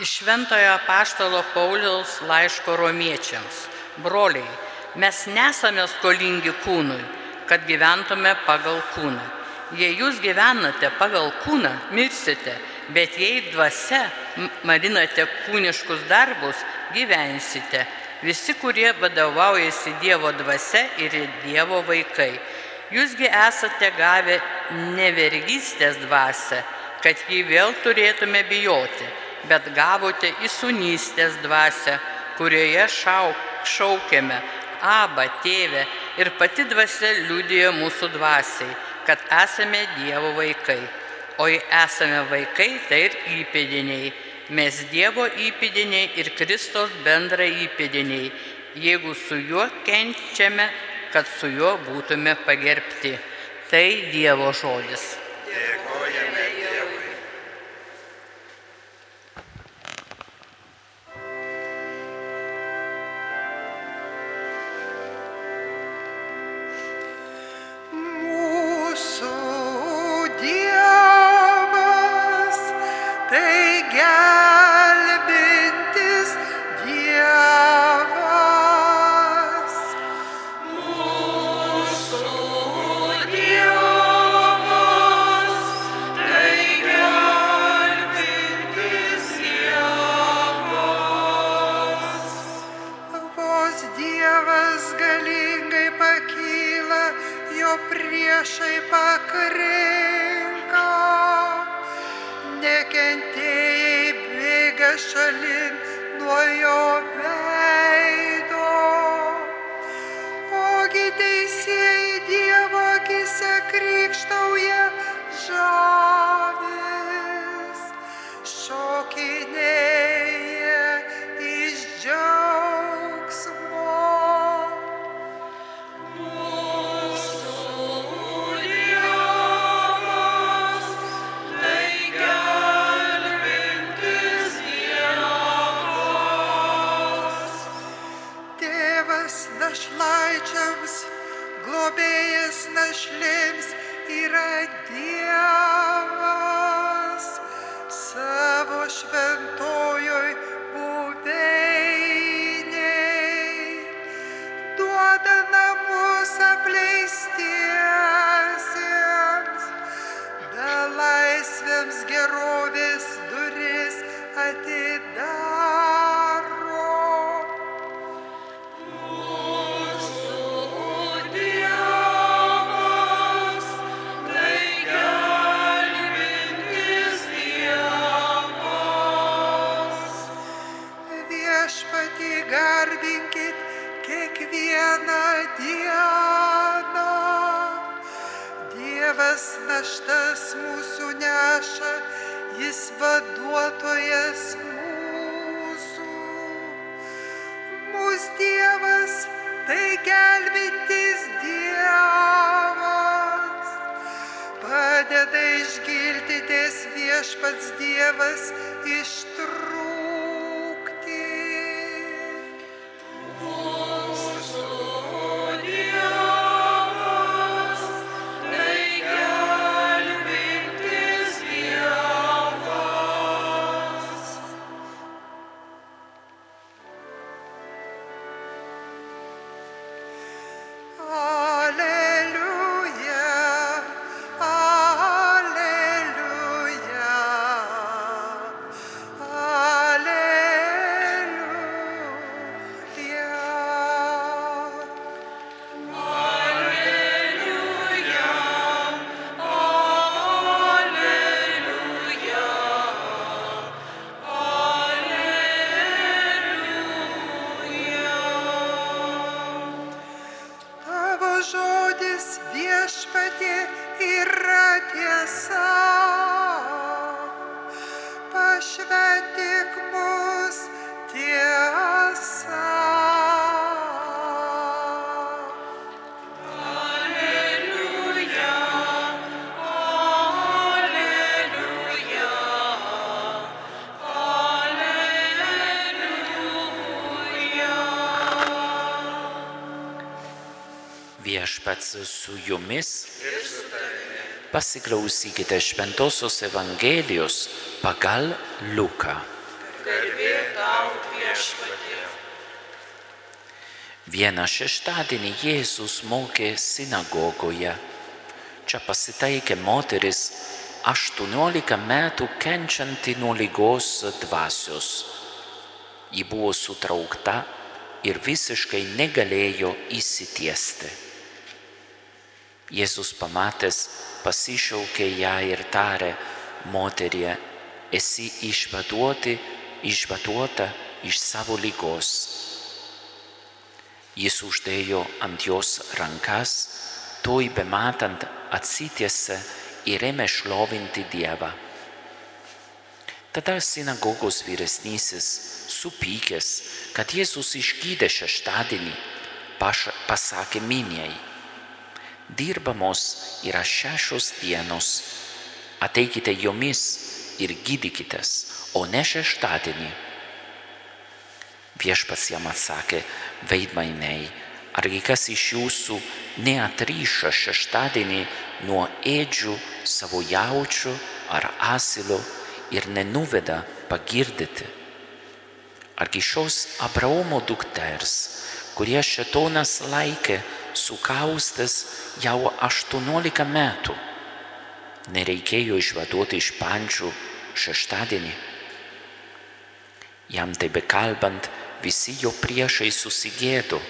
Iš Šventojo Paštalo Pauliaus laiško romiečiams. Broliai, mes nesame skolingi kūnui, kad gyventume pagal kūną. Jei jūs gyvenate pagal kūną, mirsite, bet jei dvasia marinate kūniškus darbus, gyvensite. Visi, kurie vadovaujasi Dievo dvasia ir Dievo vaikai. Jūsgi esate gavę nevergystės dvasę, kad jį vėl turėtume bijoti, bet gavote įsunystės dvasę, kurioje šau, šaukėme, aba tėvė ir pati dvasia liūdėjo mūsų dvasiai, kad esame Dievo vaikai. O jei esame vaikai, tai ir įpėdiniai. Mes Dievo įpėdiniai ir Kristos bendra įpėdiniai, jeigu su juo kenčiame, kad su juo būtume pagerbti. Tai Dievo žodis. Duoda namus apleistiesiems, jis vaduotojas mūsų. Mūsų Dievas tai gelbintis Dievas. Padeda išgilti ties viešpats Dievas ištrūkti. Viešpats su jumis. Pasiklausykite Šventojios Evangelijos pagal Luką. Vieną šeštadienį Jėzus mokė sinagogoje. Čia pasitaikė moteris 18 metų kenčianti nuo lygos dvasios. Ji buvo sutraukta ir visiškai negalėjo įsitiesti. Jėzus pamatęs pasišaukė ją ir tarė, moterie, esi išvaduoti, išvaduota iš savo lygos. Jis uždėjo ant jos rankas, toj bematant atsitiesė ir ėmė šlovinti Dievą. Tada sinagogos vyresnysis, supykęs, kad Jėzus išgydė šeštadienį, pasakė miniai, dirbamos yra šešios dienos, ateikite jomis ir gydykitės, o ne šeštadienį. Viešpats jam atsakė, veidmainiai, argi kas iš jūsų neatryša šeštadienį nuo ėdžių savo jaučių ar asilio ir nenuveda pagirdyti? Argi šios Abraomo dukters, kurie šetonas laikė sukaustas jau 18 metų, nereikėjo išvaduoti iš pančių šeštadienį? Jam tai bekalbant, visi jo priešai susigėdo,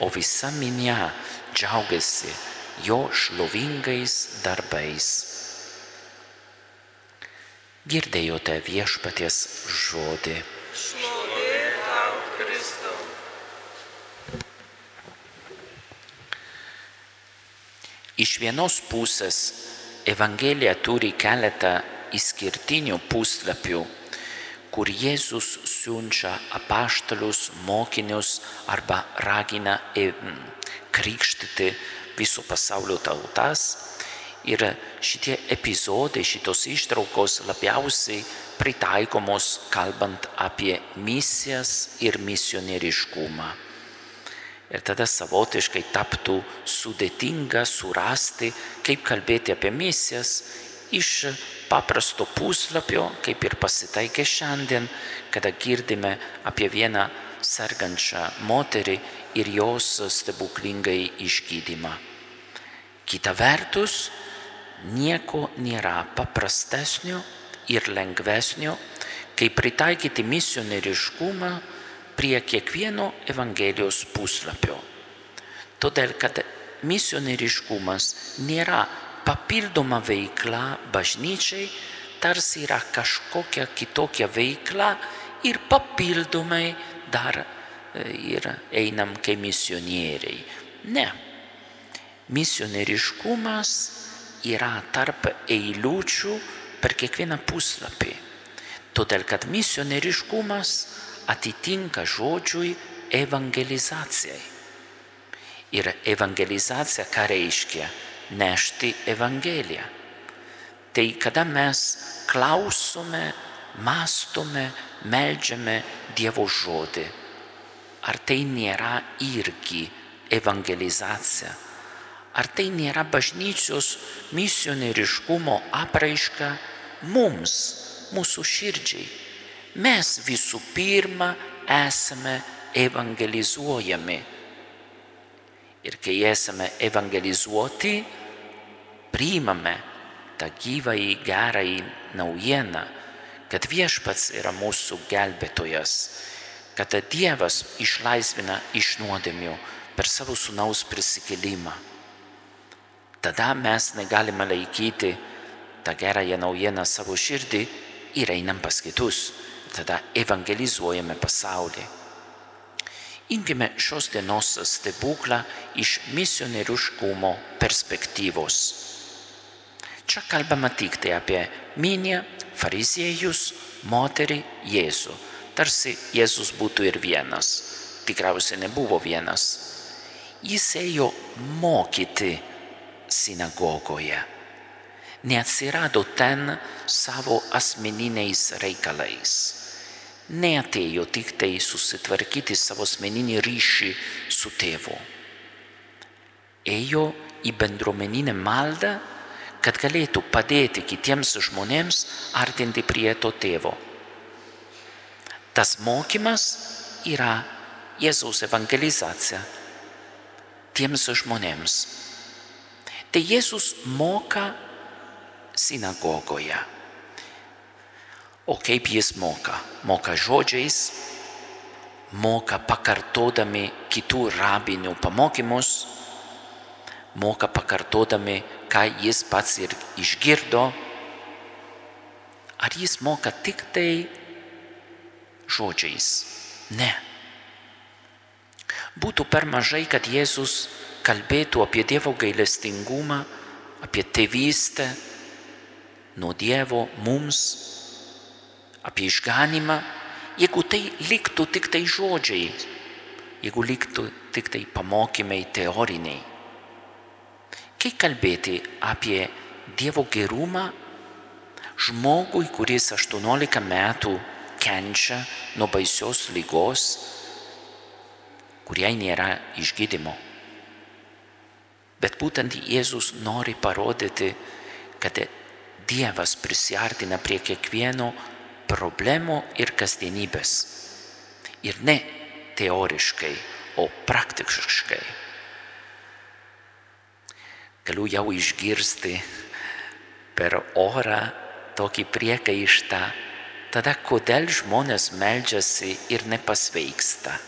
o visa minia džiaugiasi jo šlovingais darbais. Girdėjote viešpaties žodį. Šlovė tau, Kristau. Iš vienos pusės Evangelija turi keletą išskirtinių puslapių, kur Jėzus siunčia apaštalius, mokinius arba ragina e, krikštyti viso pasaulio tautas. Ir šitie epizodai, šitos ištraukos labiausiai pritaikomos kalbant apie misijas ir misionieriškumą. Ir tada savotiškai taptų sudėtinga surasti, kaip kalbėti apie misijas iš paprasto puslapio, kaip ir pasitaikė šiandien, kada girdime apie vieną sergančią moterį ir jos stebuklingai išgydymą. Kita vertus, nieko nėra paprastesnio ir lengvesnio, kaip pritaikyti misionieriškumą prie kiekvieno Evangelijos puslapio. Todėl, kad misionieriškumas nėra papildoma veikla bažnyčiai, tarsi yra kažkokia kitokia veikla ir papildomai dar ir einam kaip misionieriai. Ne. Misionieriškumas yra tarp eilučių per kiekvieną puslapį. Todėl, kad misionieriškumas atitinka žodžiui evangelizacijai. Ir evangelizacija ką reiškia? Nešti evangeliją. Tai kada mes klausome, mastome, melžiame Dievo žodį, ar tai nėra irgi evangelizacija? Ar tai nėra bažnyčios misionieriškumo apraiška mums, mūsų širdžiai? Mes visų pirma esame evangelizuojami. Ir kai esame evangelizuoti, priimame tą gyvąjį gerąjį naujieną, kad viešpats yra mūsų gelbėtojas, kad Dievas išlaisvina iš nuodėmių per savo sunaus prisikelimą. Tada mes negalime laikyti tą gerąją naujieną savo širdį ir einam pas kitus. Tada evangelizuojame pasaulį. Imkime šios dienos stebuklą iš misionieriškumo perspektyvos. Čia kalbama tik tai apie minią, fariziejus, moterį, Jėzų. Tarsi Jėzus būtų ir vienas. Tikriausiai nebuvo vienas. Jis ėjo mokyti sinagogoje. Neatsirado ten savo asmeniniais reikalais. Neatėjo tik tai susitvarkyti savo asmeninį ryšį su tėvu. Ėjo į bendruomeninę maldą, kad galėtų padėti kitiems žmonėms artinti prie to tėvo. Tas mokymas yra Jėzaus evangelizacija tiems žmonėms. Tai Jėzus moka sinagogoje. O kaip jis moka? Moka žodžiais, moka pakartodami kitų rabinių pamokymus, moka pakartodami, ką jis pats ir išgirdo. Ar jis moka tik tai žodžiais? Ne. Būtų per mažai, kad Jėzus kalbėtų apie Dievo gailestingumą, apie tėvystę, nuo Dievo mums apie išganimą, jeigu tai liktų tik tai žodžiai, jeigu liktų tik tai pamokymai teoriniai. Kai kalbėti apie Dievo gerumą žmogui, kuris 18 metų kenčia nuo baisios lygos, kuriai nėra išgydymo. Bet būtent Jėzus nori parodyti, kad Dievas prisartina prie kiekvieno problemų ir kasdienybės. Ir ne teoriškai, o praktiškai. Galiu jau išgirsti per orą tokį priekaištą, tada kodėl žmonės meldžiasi ir nepasveiksta,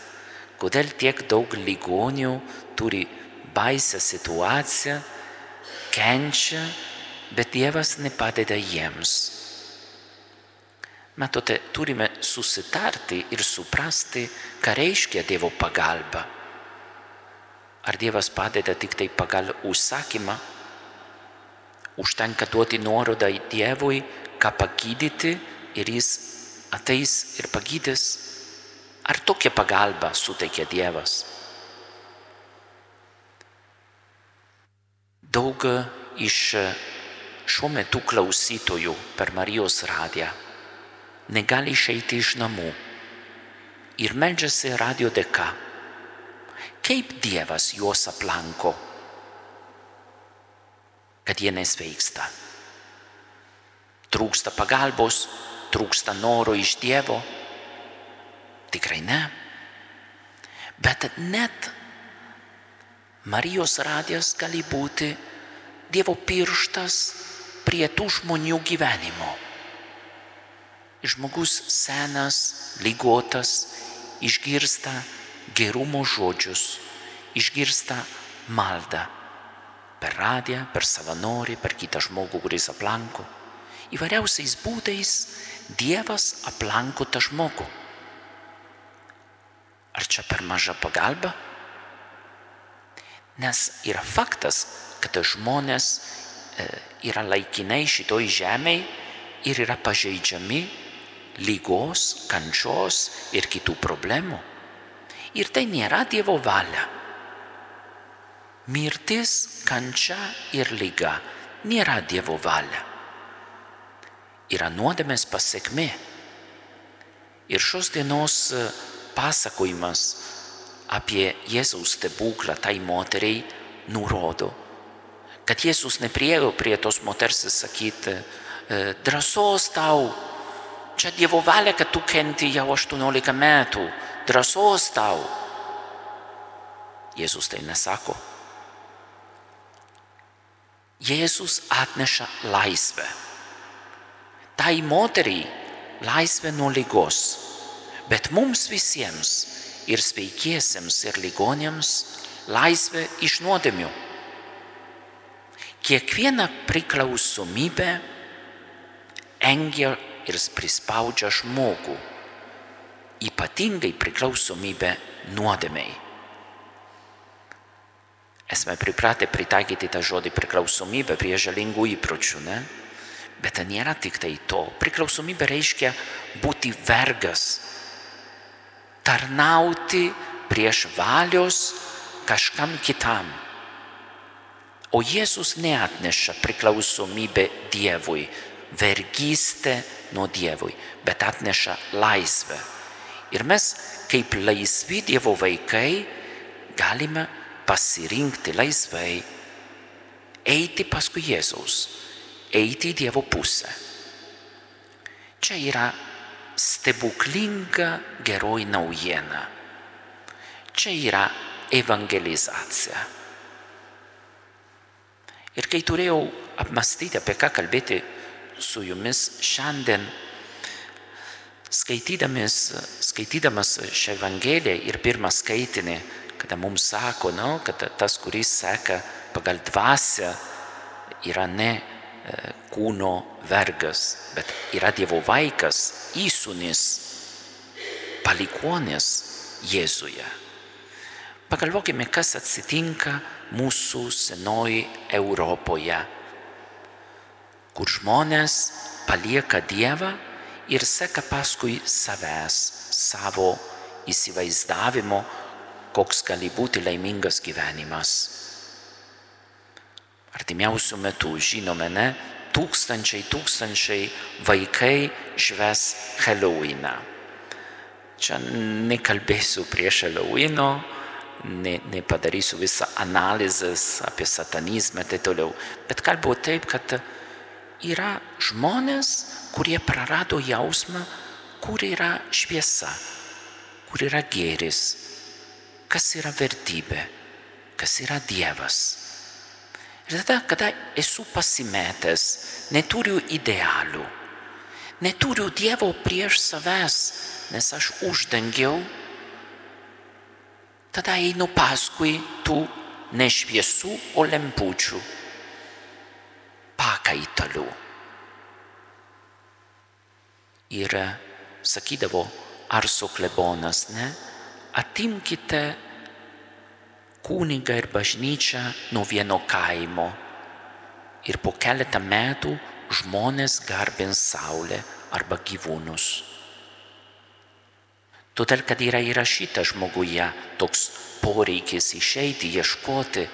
kodėl tiek daug ligonių turi baisę situaciją, kenčia, bet Dievas nepadeda jiems. Matote, turime susitarti ir suprasti, ką reiškia Dievo pagalba. Ar Dievas padeda tik tai pagal užsakymą? Užtenka duoti nuorodą į Dievui, ką pagydyti ir jis ateis ir pagydys. Ar tokią pagalbą suteikia Dievas? Daug iš šiuo metu klausytojų per Marijos radiją negali išeiti iš namų ir meldžiasi radio dėka. Kaip Dievas juos aplanko, kad jie nesveiksta. Trūksta pagalbos, trūksta noro iš Dievo. Tikrai ne. Bet net Marijos radijas gali būti Dievo pirštas prie tų žmonių gyvenimo žmogus senas, lygotas, išgirsta gerumo žodžius, išgirsta maldą per radiją, per savanorį, per kitą žmogų, kuris aplanko. Įvairiausiais būdais Dievas aplanko tą žmogų. Ar čia per maža pagalba? Nes yra faktas, kad žmonės e, yra laikinai šitoj žemėje ir yra pažeidžiami lygos, kančios ir kitų problemų. Ir tai nėra Dievo valia. Mirtis, kančia ir lyga nėra Dievo valia. Yra nuodėmės pasiekmė. Ir šios dienos e, pasakojimas apie Jėzaus stebuklą tai moteriai nurodo, kad Jėzus nepriejo prie tos moters sakyti, e, drąsos tau, čia Dievo valia, kad tu kenti jau 18 metų, drąsos tau. Jėzus tai nesako. Jėzus atneša laisvę. Tai moteriai laisvę nuo lygos, bet mums visiems ir sveikiesiems ir ligonėms laisvę iš nuodėmių. Kiekviena priklausomybė engia ir prispaudžia žmogų, ypatingai priklausomybę nuodėmiai. Esame pripratę pritaikyti tą žodį priklausomybę prie žalingų įpročių, ne? Bet tai nėra tik tai to. Priklausomybė reiškia būti vergas, tarnauti prieš valios kažkam kitam. O Jėzus neatneša priklausomybę Dievui, vergystę nuo Dievui, bet atneša laisvę. Ir mes kaip laisvi Dievo vaikai galime pasirinkti laisvai, eiti paskui Jėzaus, eiti į Dievo pusę. Čia yra stebuklinga geroji naujiena. Čia yra evangelizacija. Ir kai turėjau apmastyti, apie ką kalbėti su jumis šiandien, skaitydamas, šią Evangeliją ir pirmą skaitinį, kada mums sako, nu, kad tas, kuris seka pagal dvasę, yra ne e, kūno vergas, bet yra Dievo vaikas, įsūnis, palikonis Jėzuje. Pagalvokime, kas atsitinka mūsų senoji Europoje, kur žmonės palieka Dievą ir seka paskui savęs, savo įsivaizdavimo, koks gali būti laimingas gyvenimas. Artimiausių metų, žinome, ne, tūkstančiai, tūkstančiai vaikai šves Halloweeną. Čia nekalbėsiu prieš Halloween'o, ne, nepadarysiu visą analizės apie satanizmą ir taip toliau, bet kalbu taip, kad yra žmonės, kurie prarado jausmą, kur yra šviesa, kur yra gėris, kas yra vertybė, kas yra Dievas. Ir tada, kada esu pasimetęs, neturiu idealų, neturiu Dievo prieš savęs, nes aš uždengiau, tada einu paskui tų nešviesų, o lempučių pakaitalų. Ir sakydavo Arso klebonas, ne, atimkite kunigą ir bažnyčią nuo vieno kaimo ir po keletą metų žmonės garbins Saulę arba gyvūnus. Todėl, kad yra įrašyta žmoguje toks poreikis išeiti, ieškoti,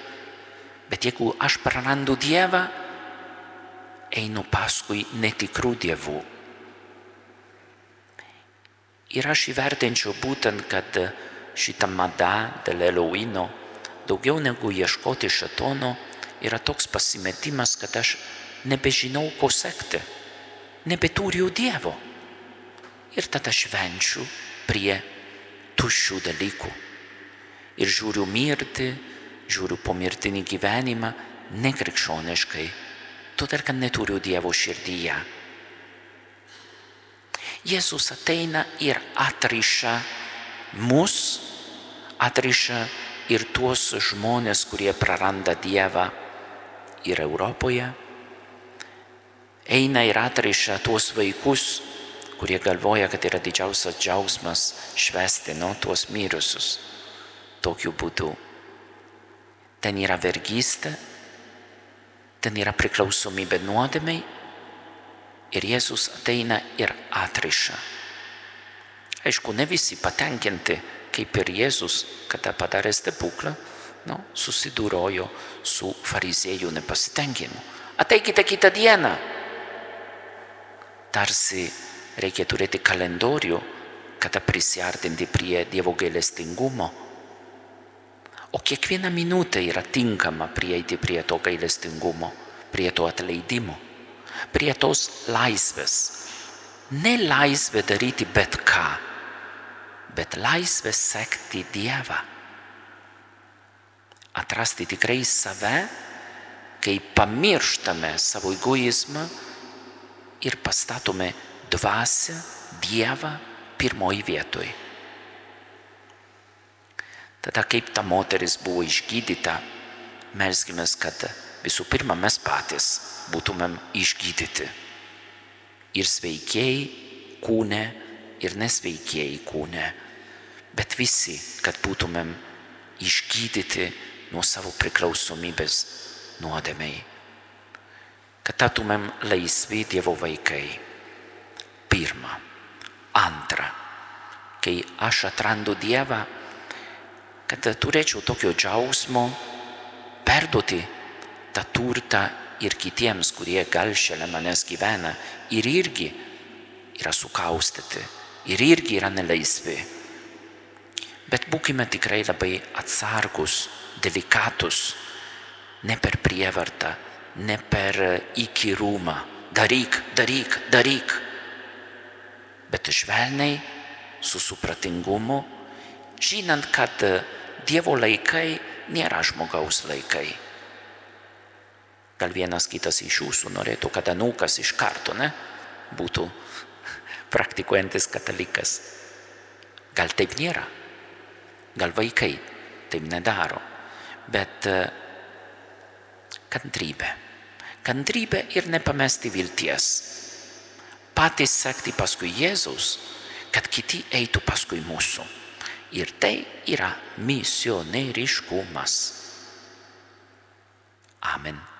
bet jeigu aš prarandu Dievą, einu paskui netikrų dievų. Ir aš įvertinčiau būtent, kad šita mada dėl Eloino daugiau negu ieškoti šatono yra toks pasimetimas, kad aš nebežinau, ko sekti, nebeturiu Dievo. Ir tada švenčiu prie tuščių dalykų. Ir žiūriu mirti, žiūriu pomirtinį gyvenimą nekrikščioniškai, todėl kad neturiu Dievo širdyje. Jėzus ateina ir atriša mus, atriša ir tuos žmonės, kurie praranda Dievą ir Europoje. Eina ir atriša tuos vaikus, kurie galvoja, kad yra didžiausias džiaugsmas švesti nuo tuos mirusius. Tokiu būdu. Ten yra vergystė, ten yra priklausomybė nuodėmiai ir Jėzus ateina ir atriša. Aišku, ne visi patenkinti, kaip ir Jėzus, kada padarė stebuklą, nu, susidūrojo su fariziejų nepasitenkinimu. Ateikite kitą dieną. Tarsi reikia turėti kalendorių, kada prisartinti prie Dievo gailestingumo. O kiekviena minutė yra tinkama prieiti prie to gailestingumo, prie to atleidimo, prie tos laisvės. Ne laisvė daryti bet ką, bet laisvė sekti Dievą. Atrasti tikrai save, kai pamirštame savo egoizmą ir pastatome dvasę, Dievą pirmoji vietoj. Tada kaip ta moteris buvo išgydyta, melskime, kad visų pirma mes patys būtumėm išgydyti. Ir sveikiai kūne, ir nesveikiai kūne, bet visi, kad būtumėm išgydyti nuo savo priklausomybės nuodėmiai. Kad taptumėm laisvi Dievo vaikai. Pirma. Antra. Kai aš atrandu Dievą, kad turėčiau tokio džiaugsmo perduoti tą turtą ir kitiems, kurie gal šalia manęs gyvena ir irgi yra sukaustyti, ir irgi yra nelaisvi. Bet būkime tikrai labai atsargus, delikatus, ne per prievartą, ne per įkyrumą. Daryk, daryk, daryk. bet švelniai, su supratingumu, žinant, kad Dievo laikai nėra žmogaus laikai. Gal vienas kitas iš jūsų norėtų, kad anūkas iš karto ne, būtų praktikuojantis katalikas. Gal taip nėra, gal vaikai taip nedaro, bet kantrybė. Kantrybė ir nepamesti vilties. Patys sekti paskui Jėzus, kad kiti eitų paskui mūsų. Ir tai yra misionieriškumas. Amen.